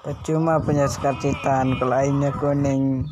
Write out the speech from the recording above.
percuma punya sekarcitan kalau airnya kuning.